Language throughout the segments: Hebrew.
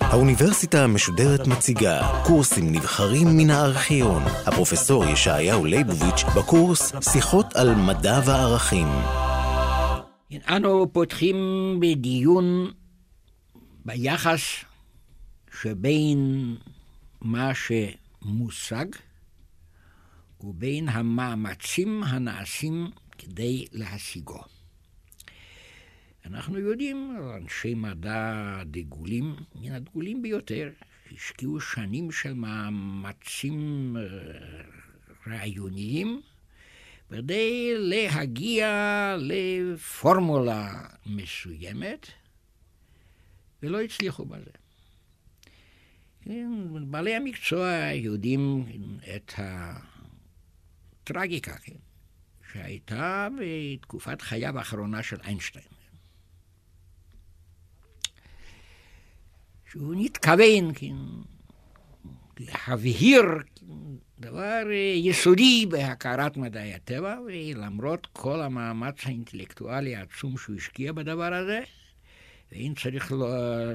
האוניברסיטה המשודרת מציגה קורסים נבחרים מן הארכיון. הפרופסור ישעיהו ליבוביץ' בקורס שיחות על מדע וערכים. אנו פותחים בדיון ביחס שבין מה שמושג ובין המאמצים הנעשים כדי להשיגו. אנחנו יודעים, אנשי מדע דגולים, מן הדגולים ביותר, השקיעו שנים של מאמצים אה, רעיוניים כדי להגיע לפורמולה מסוימת, ולא הצליחו בזה. כן, בעלי המקצוע יודעים את הטרגיקה, כן, שהייתה בתקופת חייו האחרונה של איינשטיין. שהוא נתכוון, כן, להבהיר דבר יסודי בהכרת מדעי הטבע, ולמרות כל המאמץ האינטלקטואלי העצום שהוא השקיע בדבר הזה, ואם צריך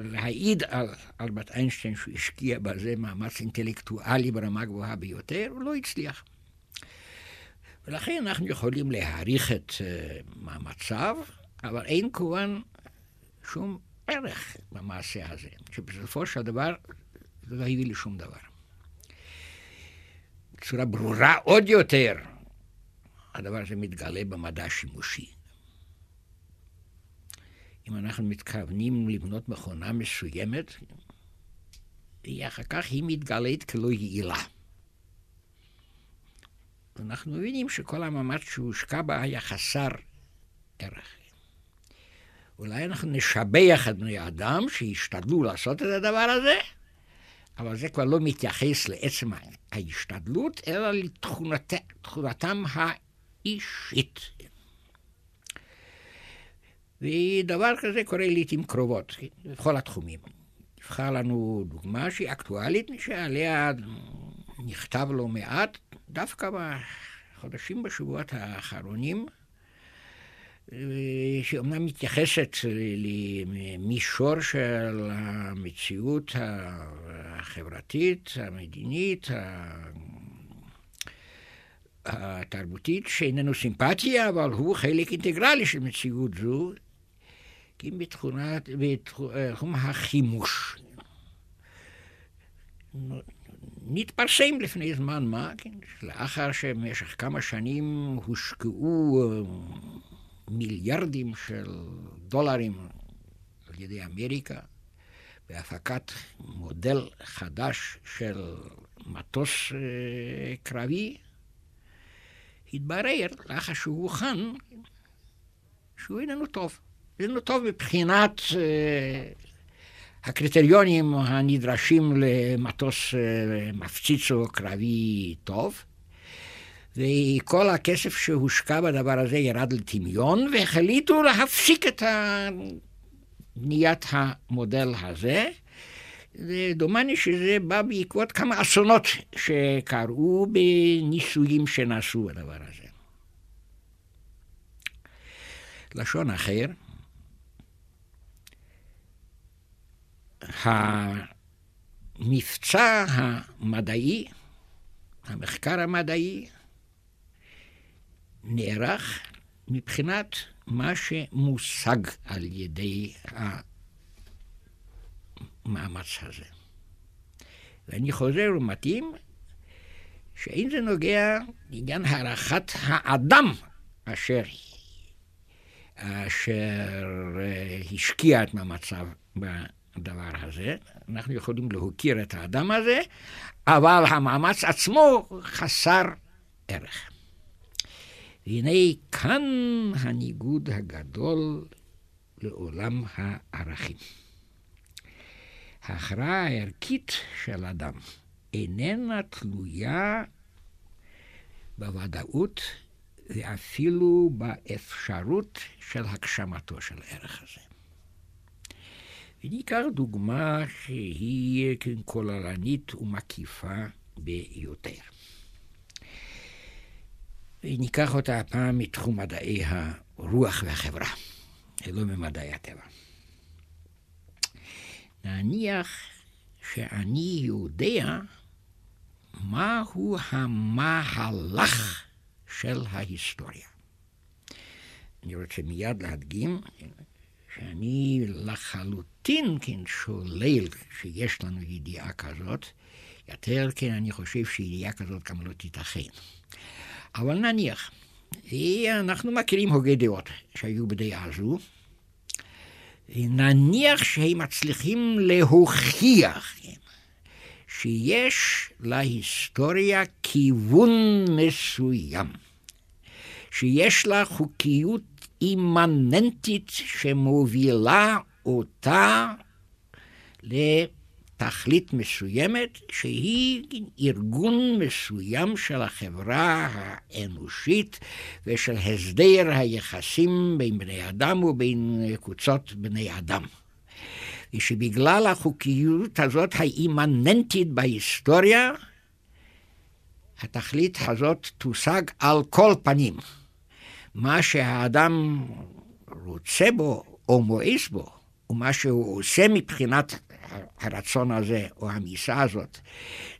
להעיד על אלברט איינשטיין שהוא השקיע בזה מאמץ אינטלקטואלי ברמה גבוהה ביותר, הוא לא הצליח. ולכן אנחנו יכולים להעריך את uh, מאמציו, אבל אין כמובן שום ערך במעשה הזה, שבסופו של דבר זה לא הביא לשום דבר. בצורה ברורה עוד יותר, הדבר הזה מתגלה במדע השימושי. אם אנחנו מתכוונים לבנות מכונה מסוימת, אחר כך היא מתגלית כלא יעילה. אנחנו מבינים שכל המאמץ שהושקע בה היה חסר ערך. אולי אנחנו נשבח את בני האדם שהשתדלו לעשות את הדבר הזה, אבל זה כבר לא מתייחס לעצם ההשתדלות, אלא לתכונתם האישית. ודבר כזה קורה לעיתים קרובות, בכל התחומים. נבחר לנו דוגמה שהיא אקטואלית, שעליה נכתב לא מעט, דווקא בחודשים, בשבועות האחרונים, שאומנם מתייחסת למישור של המציאות החברתית, המדינית, התרבותית, שאיננו סימפתיה, אבל הוא חלק אינטגרלי של מציאות זו, כי בתחום החימוש. נתפרסם לפני זמן מה, כן, לאחר שבמשך כמה שנים הושקעו מיליארדים של דולרים על ידי אמריקה בהפקת מודל חדש של מטוס אה, קרבי, התברר, לאחר שהוא הוכן, שהוא איננו טוב. איננו טוב מבחינת uh, הקריטריונים הנדרשים למטוס uh, מפציץ או קרבי טוב. וכל הכסף שהושקע בדבר הזה ירד לטמיון, והחליטו להפסיק את בניית המודל הזה. ודומני שזה בא בעקבות כמה אסונות שקרו בניסויים שנעשו בדבר הזה. לשון אחר, המבצע המדעי, המחקר המדעי, נערך מבחינת מה שמושג על ידי המאמץ הזה. ואני חוזר ומתאים שאין זה נוגע לעניין הערכת האדם אשר, אשר אה, השקיע את מאמציו בדבר הזה. אנחנו יכולים להוקיר את האדם הזה, אבל המאמץ עצמו חסר ערך. והנה כאן הניגוד הגדול לעולם הערכים. ההכרעה הערכית של אדם איננה תלויה בוודאות ואפילו באפשרות של הגשמתו של הערך הזה. וניקח דוגמה שהיא כוללנית ומקיפה ביותר. וניקח אותה הפעם מתחום מדעי הרוח והחברה, ולא ממדעי הטבע. נניח שאני יודע מהו המהלך של ההיסטוריה. אני רוצה מיד להדגים שאני לחלוטין כן שולל שיש לנו ידיעה כזאת, יותר כן אני חושב שידיעה כזאת גם לא תיתכן. אבל נניח, אנחנו מכירים הוגי דעות שהיו בדעה הזו, נניח שהם מצליחים להוכיח שיש להיסטוריה כיוון מסוים, שיש לה חוקיות אימננטית שמובילה אותה לתכלית מסוימת, שהיא ארגון מסוים של החברה האנושית ושל הסדר היחסים בין בני אדם ובין קבוצות בני אדם. ושבגלל החוקיות הזאת האימננטית בהיסטוריה, התכלית הזאת תושג על כל פנים. מה שהאדם רוצה בו או מואס בו, ומה שהוא עושה מבחינת הרצון הזה או המיסה הזאת,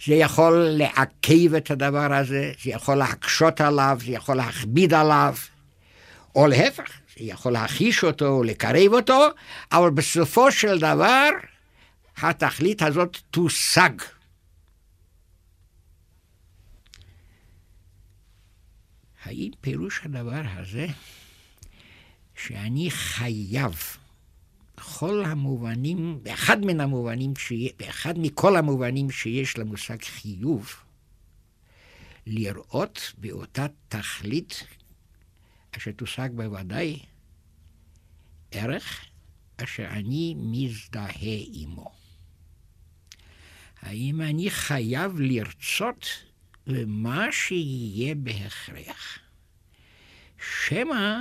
זה יכול לעכב את הדבר הזה, זה יכול להקשות עליו, זה יכול להכביד עליו, או להפך, זה יכול להחיש אותו, לקרב אותו, אבל בסופו של דבר התכלית הזאת תושג. האם פירוש הדבר הזה שאני חייב בכל המובנים, באחד מן המובנים, באחד מכל המובנים שיש למושג חיוב, לראות באותה תכלית אשר תושג בוודאי ערך אשר אני מזדהה עמו. האם אני חייב לרצות ומה שיהיה בהכרח. שמא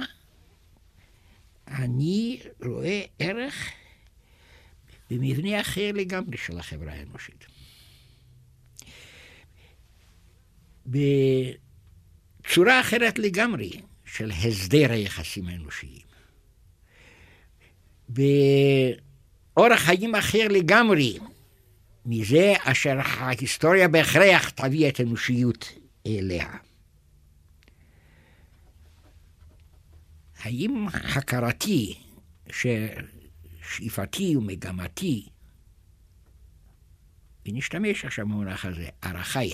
אני רואה ערך במבנה אחר לגמרי של החברה האנושית. בצורה אחרת לגמרי של הסדר היחסים האנושיים. באורח חיים אחר לגמרי מזה אשר ההיסטוריה בהכרח תביא את האנושיות אליה. האם הכרתי ששאיפתי ומגמתי, ונשתמש עכשיו במונח הזה, ערכיי,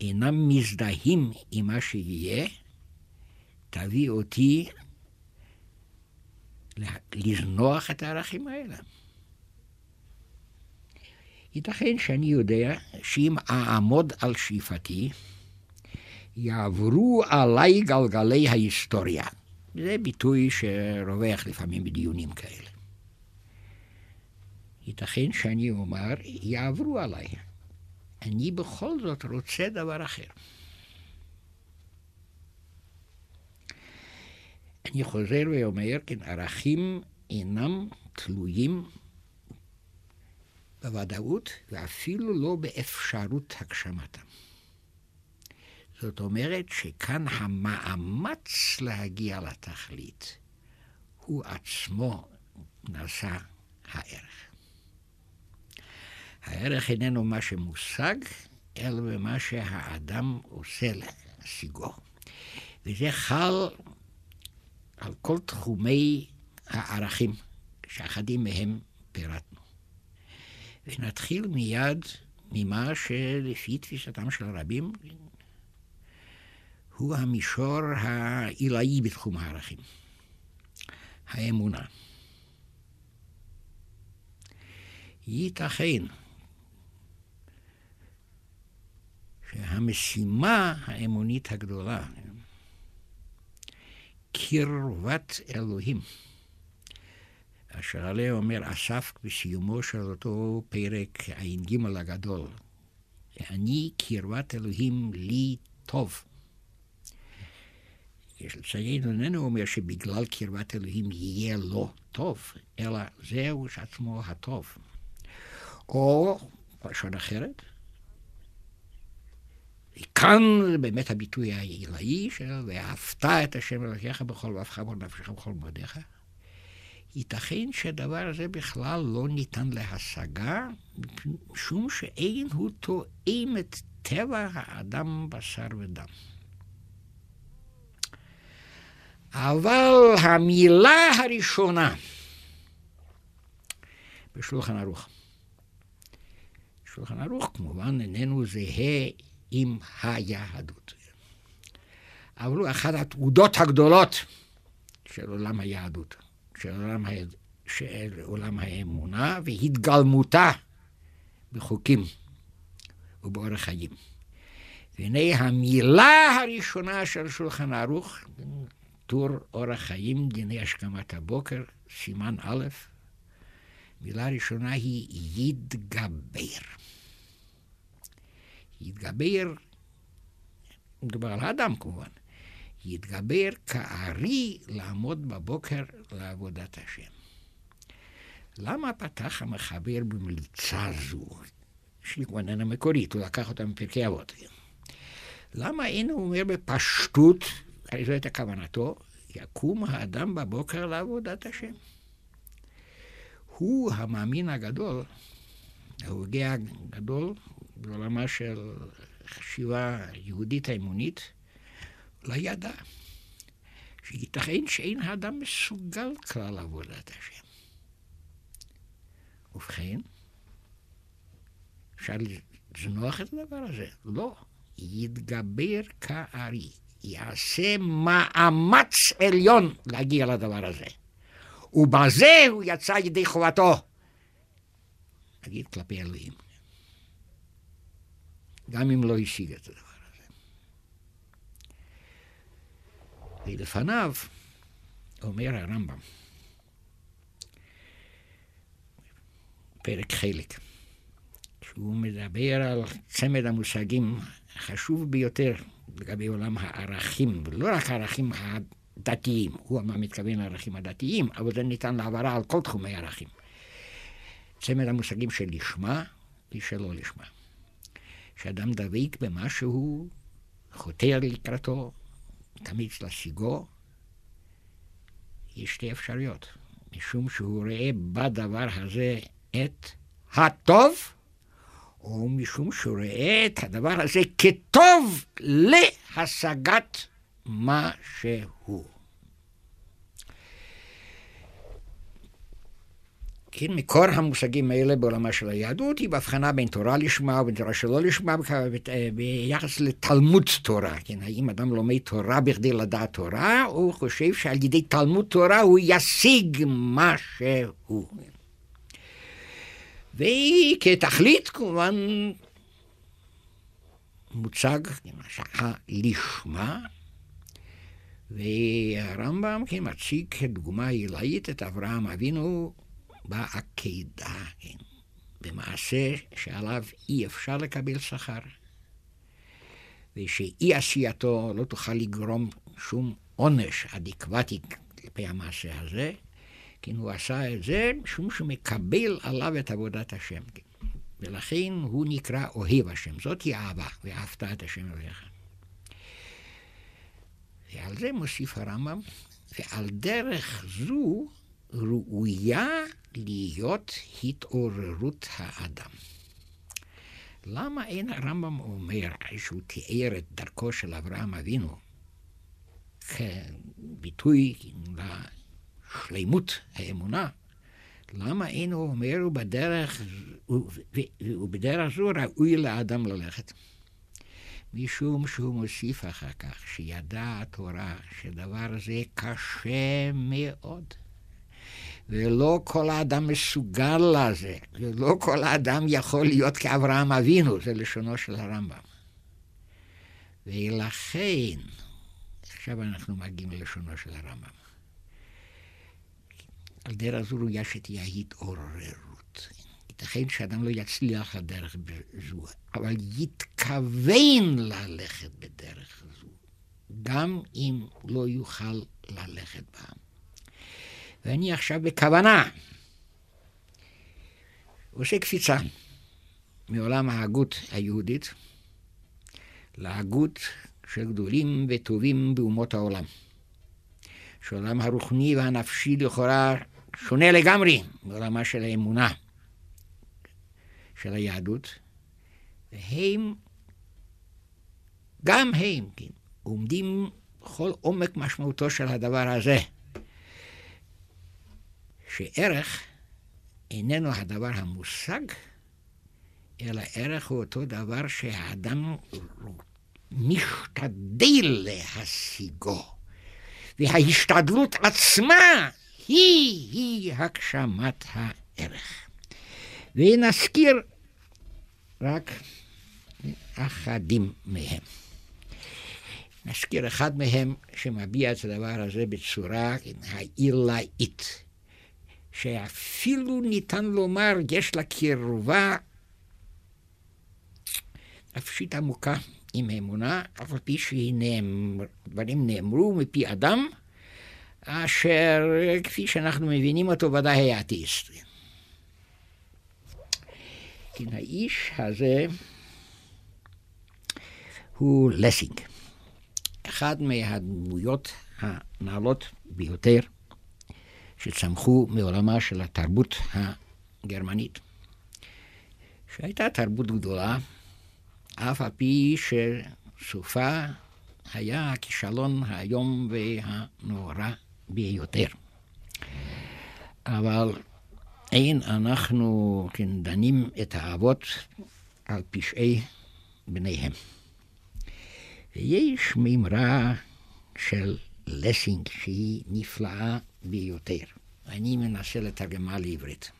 אינם מזדהים עם מה שיהיה, תביא אותי לזנוח את הערכים האלה. ייתכן שאני יודע שאם אעמוד על שאיפתי, יעברו עליי גלגלי ההיסטוריה. זה ביטוי שרווח לפעמים בדיונים כאלה. ייתכן שאני אומר, יעברו עליי. אני בכל זאת רוצה דבר אחר. אני חוזר ואומר, כן, ערכים אינם תלויים בוודאות ואפילו לא באפשרות הגשמתם. זאת אומרת שכאן המאמץ להגיע לתכלית הוא עצמו נשא הערך. הערך איננו מה שמושג, אלא במה שהאדם עושה להשיגו. וזה חל על כל תחומי הערכים, שאחדים מהם פירטנו. ונתחיל מיד ממה שלפי תפיסתם של רבים הוא המישור העילאי בתחום הערכים, האמונה. ייתכן שהמשימה האמונית הגדולה, קרבת אלוהים, אשר עליה אומר אסף בסיומו של אותו פרק ע"ג הגדול, אני קרבת אלוהים לי טוב. יש לציין, איננו אומר שבגלל קרבת אלוהים יהיה לו טוב, אלא זהו שעצמו הטוב. או, בלשון אחרת, כאן זה באמת הביטוי העילאי של ואהבת את השם אלוקיך בכל ואהבך בכל נפשך בכל מודיך. ייתכן שהדבר הזה בכלל לא ניתן להשגה, משום שאין הוא תואם את טבע האדם בשר ודם. אבל המילה הראשונה בשולחן ערוך, שולחן ערוך כמובן איננו זהה עם היהדות. אבל הוא אחת התעודות הגדולות של עולם היהדות, של עולם. של עולם האמונה והתגלמותה בחוקים ובאורח חיים. והנה המילה הראשונה של שולחן ערוך, טור אורח חיים, דיני השכמת הבוקר, סימן א', מילה ראשונה היא יתגבר. יתגבר, מדובר על האדם כמובן, יתגבר כארי לעמוד בבוקר לעבודת השם. למה פתח המחבר במליצה זו, שהיא כבר איננה מקורית, הוא לקח אותה מפרקי אבות. למה אין הוא אומר בפשטות, הרי זו הייתה כוונתו, יקום האדם בבוקר לעבודת השם. הוא המאמין הגדול, ההוגה הגדול בעולמה של חשיבה יהודית האמונית, לא ידע שייתכן שאין האדם מסוגל כלל עבודת השם. ובכן, אפשר לזנוח את הדבר הזה? לא. יתגבר כארי, יעשה מאמץ עליון להגיע לדבר הזה. ובזה הוא יצא ידי חובתו, נגיד כלפי אלוהים. גם אם לא השיג את הדבר ולפניו אומר הרמב"ם, פרק חלק, שהוא מדבר על צמד המושגים החשוב ביותר לגבי עולם הערכים, ולא רק הערכים הדתיים, הוא אמר מתכוון לערכים הדתיים, אבל זה ניתן להעברה על כל תחומי הערכים. צמד המושגים של לשמה ושלא לשמה. שאדם דבק במה שהוא חותר לקראתו, תמיץ להשיגו, יש שתי אפשרויות. משום שהוא רואה בדבר הזה את הטוב, או משום שהוא רואה את הדבר הזה כטוב להשגת מה שהוא. כן, מקור המושגים האלה בעולמה של היהדות היא בהבחנה בין תורה לשמה ובין תורה שלא לשמה ביחס לתלמוד תורה. כן, האם אדם לומד תורה בכדי לדעת תורה, הוא חושב שעל ידי תלמוד תורה הוא ישיג מה שהוא. והיא כתכלית כמובן מוצג השעה לשמה, והרמב"ם כן מציג כדוגמה עילאית את אברהם אבינו בעקידה, כן, במעשה שעליו אי אפשר לקבל שכר, ושאי עשייתו לא תוכל לגרום שום עונש אדיקווטי כלפי המעשה הזה, כן, הוא עשה את זה משום שהוא מקבל עליו את עבודת השם. כן. ולכן הוא נקרא אוהב השם. זאת היא אהבה, ואהבת את השם אליך. ועל זה מוסיף הרמב"ם, ועל דרך זו ראויה להיות התעוררות האדם. למה אין הרמב"ם אומר, שהוא תיאר את דרכו של אברהם אבינו כביטוי לשלימות האמונה, למה אין הוא אומר, ובדרך, ובדרך זו ראוי לאדם ללכת? משום שהוא מוסיף אחר כך, שידע התורה שדבר זה קשה מאוד. ולא כל האדם מסוגל לזה, ולא כל האדם יכול להיות כאברהם אבינו, זה לשונו של הרמב"ם. ולכן, עכשיו אנחנו מגיעים ללשונו של הרמב"ם. על דרך זו ראויה שתהיה התעוררות. ייתכן שאדם לא יצליח לדרך זו, אבל יתכוון ללכת בדרך זו, גם אם לא יוכל ללכת בה. ואני עכשיו בכוונה עושה קפיצה מעולם ההגות היהודית להגות של גדולים וטובים באומות העולם. שעולם הרוחני והנפשי לכאורה שונה לגמרי מעולמה של האמונה של היהדות, והם, גם הם, כן, עומדים בכל עומק משמעותו של הדבר הזה, שערך איננו הדבר המושג, אלא ערך הוא אותו דבר שהאדם משתדל להשיגו. וההשתדלות עצמה היא-היא הגשמת הערך. ונזכיר רק אחדים מהם. נזכיר אחד מהם שמביע את הדבר הזה בצורה העילאית, שאפילו ניתן לומר יש לה קרבה נפשית עמוקה עם האמונה, אף על פי שדברים נאמרו מפי אדם, אשר כפי שאנחנו מבינים אותו ודאי היה אתאיסט. כן, האיש הזה הוא לסינג, אחד מהדמויות הנעלות ביותר שצמחו מעולמה של התרבות הגרמנית, שהייתה תרבות גדולה, אף על פי שסופה היה הכישלון האיום והנורא ביותר. אבל אין אנחנו כן, דנים את האבות על פשעי בניהם. ויש מימרה של לסינג שהיא נפלאה ביותר. אני מנסה לתרגמה לעברית.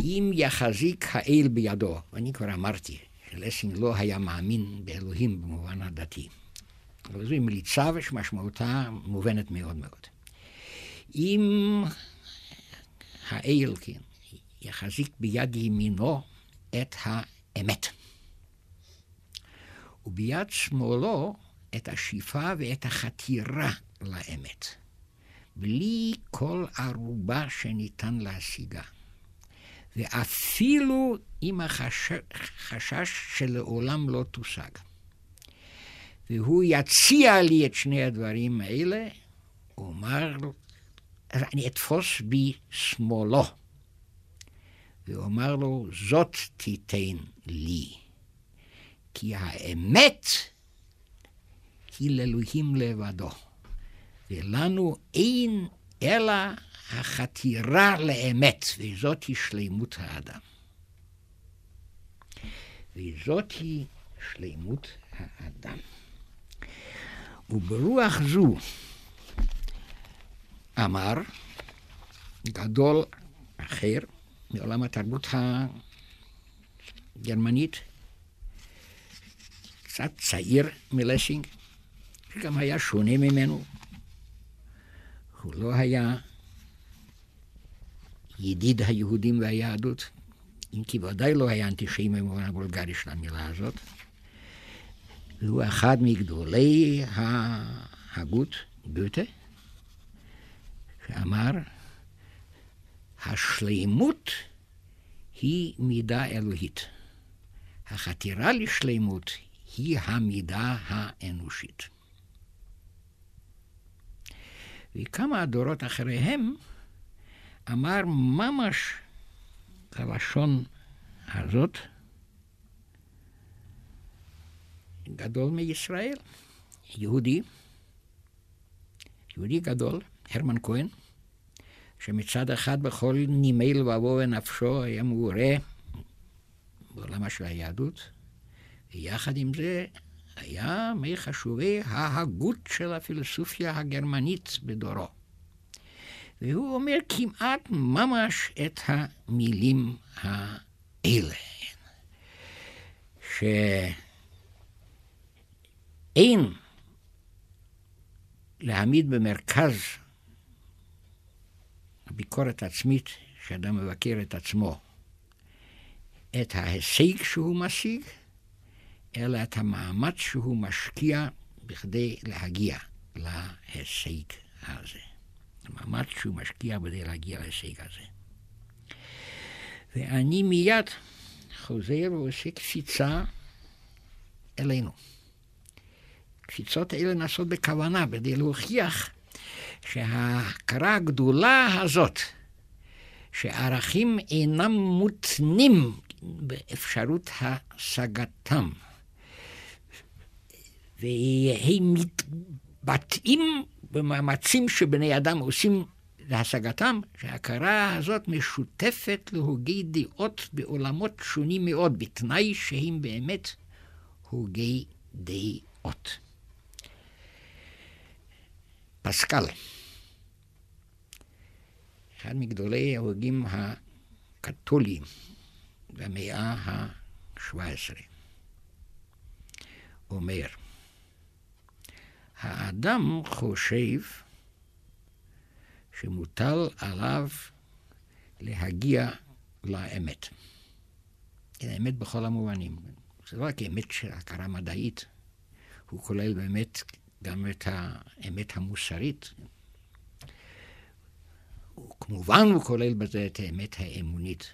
אם יחזיק האל בידו, ואני כבר אמרתי שלסינג לא היה מאמין באלוהים במובן הדתי, אבל זו מליצה ושמשמעותה מובנת מאוד מאוד. אם האל, כן, יחזיק ביד ימינו את האמת, וביד שמאלו את השאיפה ואת החתירה לאמת, בלי כל ערובה שניתן להשיגה. ואפילו עם החשש שלעולם לא תושג. והוא יציע לי את שני הדברים האלה, הוא אמר, אני אתפוס בי שמאלו. והוא אמר לו, זאת תיתן לי. כי האמת היא לאלוהים לבדו, ולנו אין אלא החתירה לאמת, וזאת היא שלמות האדם. וזאת היא שלמות האדם. וברוח זו אמר גדול אחר מעולם התרבות הגרמנית, קצת צעיר מלסינג, שגם היה שונה ממנו. הוא לא היה ידיד היהודים והיהדות, אם כי ודאי לא היה אנטישמי במובן הבולגרי של המילה הזאת. והוא אחד מגדולי ההגות, גוטה, שאמר, השלימות היא מידה אלוהית. החתירה לשלימות היא המידה האנושית. וכמה דורות אחריהם אמר ממש הלשון הזאת, גדול מישראל, יהודי, יהודי גדול, הרמן כהן, שמצד אחד בכל נימי לבבו ונפשו היה מעורה בעולמה של היהדות, ויחד עם זה היה מחשובי ההגות של הפילוסופיה הגרמנית בדורו. והוא אומר כמעט ממש את המילים האלה, שאין להעמיד במרכז הביקורת העצמית שאדם מבקר את עצמו, את ההישג שהוא משיג, אלא את המאמץ שהוא משקיע בכדי להגיע להישג הזה. המאמץ שהוא משקיע כדי להגיע להישג הזה. ואני מיד חוזר ועושה קפיצה אלינו. קפיצות אלה נעשות בכוונה, כדי להוכיח שההכרה הגדולה הזאת, שערכים אינם מותנים באפשרות השגתם, והם מתבטאים במאמצים שבני אדם עושים להשגתם, שההכרה הזאת משותפת להוגי דעות בעולמות שונים מאוד, בתנאי שהם באמת הוגי דעות. פסקל, אחד מגדולי ההוגים הקתוליים במאה ה-17, אומר, האדם חושב שמוטל עליו להגיע לאמת. האמת בכל המובנים. זה לא רק אמת של הכרה מדעית, הוא כולל באמת גם את האמת המוסרית. וכמובן הוא כולל בזה את האמת האמונית.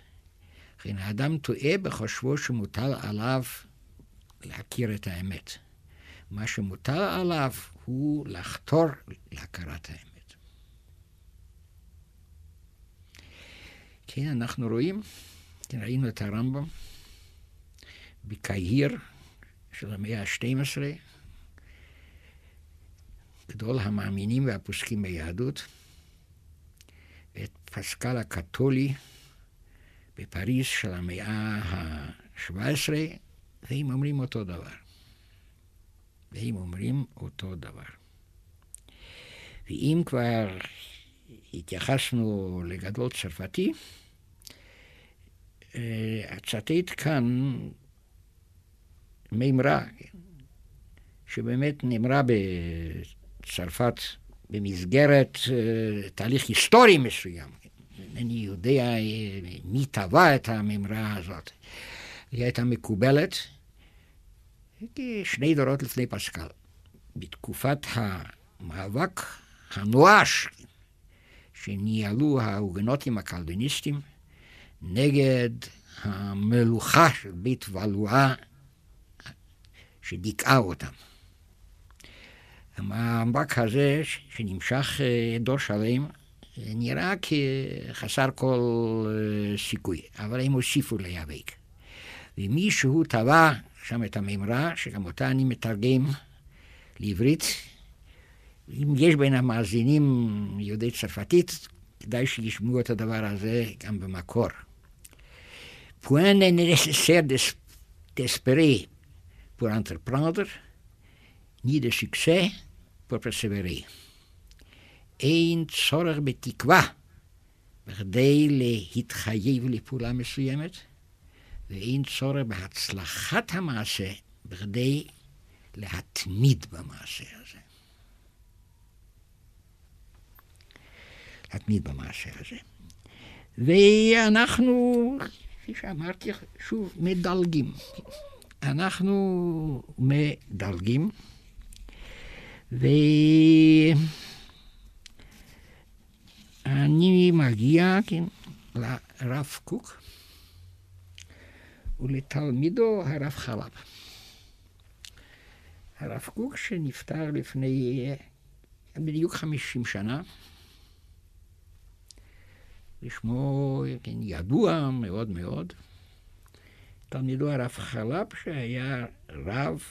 לכן האדם טועה בחושבו שמוטל עליו להכיר את האמת. מה שמוטל עליו הוא לחתור להכרת האמת. כן, אנחנו רואים, כן, ראינו את הרמב"ם בקהיר של המאה ה-12, גדול המאמינים והפוסקים ביהדות, ואת פסקל הקתולי בפריז של המאה ה-17, והם אומרים אותו דבר. והם אומרים אותו דבר. ואם כבר התייחסנו לגדול צרפתי, אצטט כאן מימרה, שבאמת נאמרה בצרפת במסגרת תהליך היסטורי מסוים. אינני יודע מי טבע את המימרה הזאת. היא הייתה מקובלת כשני דורות לפני פסקל. בתקופת המאבק הנואש שניהלו ההוגנוטים הקלדיניסטים נגד המלוכה של בית ולואה שדיכאה אותם. המאבק הזה, שנמשך דור שלם, נראה כחסר כל סיכוי, אבל הם הוסיפו להיאבק. ומישהו טבע שם את המימרה, שגם אותה אני מתרגם לעברית. אם יש בין המאזינים יהודי צרפתית, כדאי שישמעו את הדבר הזה גם במקור. Point n'est nécessaire d'espérer pour entreprendre, de succès pour persévérer. אין צורך בתקווה בכדי להתחייב לפעולה מסוימת, ואין צורך בהצלחת המעשה בכדי להתמיד במעשה הזה. להתמיד במעשה הזה. ואנחנו, כפי שאמרתי, שוב, מדלגים. אנחנו מדלגים, ואני מגיע, כן, לרב קוק ולתלמידו הרב חלב. הרב קוק שנפטר לפני בדיוק חמישים שנה, ושמו כן, ידוע מאוד מאוד. תלמידו הרב חלב, שהיה רב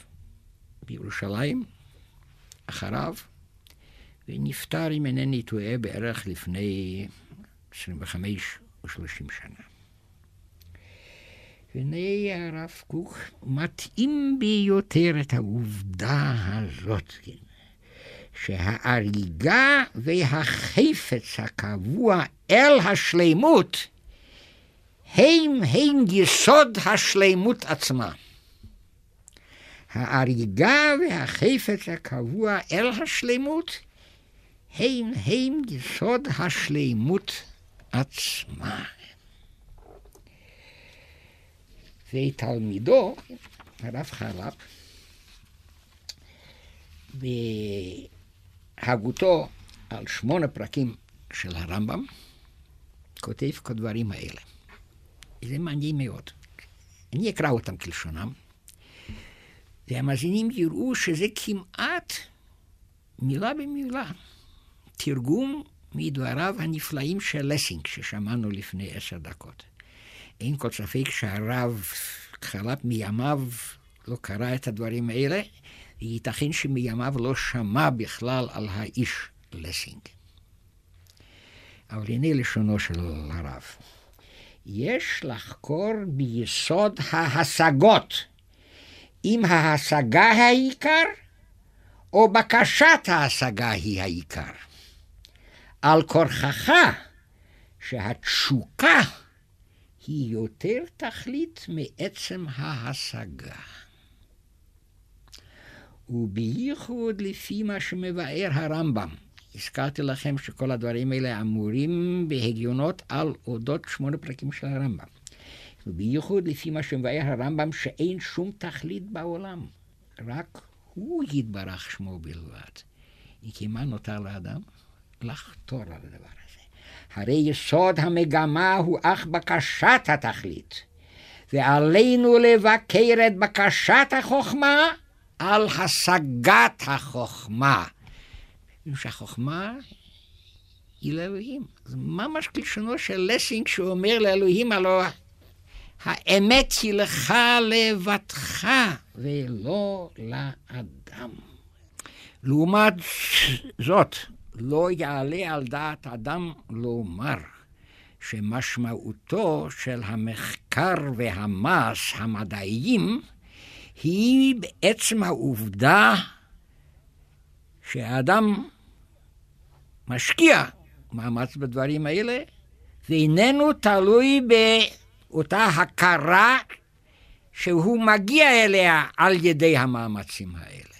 בירושלים אחריו, ונפטר, אם אינני טועה, בערך לפני 25 או 30 שנה. והנה הרב קוק מתאים ביותר את העובדה הזאת, כן, שההריגה והחפץ הקבוע אל השלימות הם הם יסוד השלימות עצמה. ההריגה והחפץ הקבוע אל השלימות הם הם יסוד השלימות עצמה. ותלמידו, הרב חלב, בהגותו על שמונה פרקים של הרמב"ם, כותב כדברים האלה. זה מעניין מאוד. אני אקרא אותם כלשונם, והמאזינים יראו שזה כמעט מילה במילה. תרגום מדבריו הנפלאים של לסינג, ששמענו לפני עשר דקות. אין כל ספק שהרב חלק מימיו לא קרא את הדברים האלה, וייתכן שמימיו לא שמע בכלל על האיש לסינג. אבל הנה לשונו של הרב. יש לחקור ביסוד ההשגות, אם ההשגה העיקר, או בקשת ההשגה היא העיקר. על כורחך שהתשוקה היא יותר תכלית מעצם ההשגה. ובייחוד לפי מה שמבאר הרמב"ם. הזכרתי לכם שכל הדברים האלה אמורים בהגיונות על אודות שמונה פרקים של הרמב"ם. ובייחוד לפי מה שמבאר הרמב"ם שאין שום תכלית בעולם, רק הוא יתברך שמו בלבד. כי מה נותר לאדם? לחתור על הדבר. הרי יסוד המגמה הוא אך בקשת התכלית, ועלינו לבקר את בקשת החוכמה על השגת החוכמה. שהחוכמה היא לאלוהים. זה ממש כלשונו של לסינג שאומר לאלוהים הלא האמת היא לך לבדך ולא לאדם. לעומת זאת, לא יעלה על דעת אדם לומר שמשמעותו של המחקר והמס המדעיים היא בעצם העובדה שהאדם משקיע מאמץ בדברים האלה, ואיננו תלוי באותה הכרה שהוא מגיע אליה על ידי המאמצים האלה.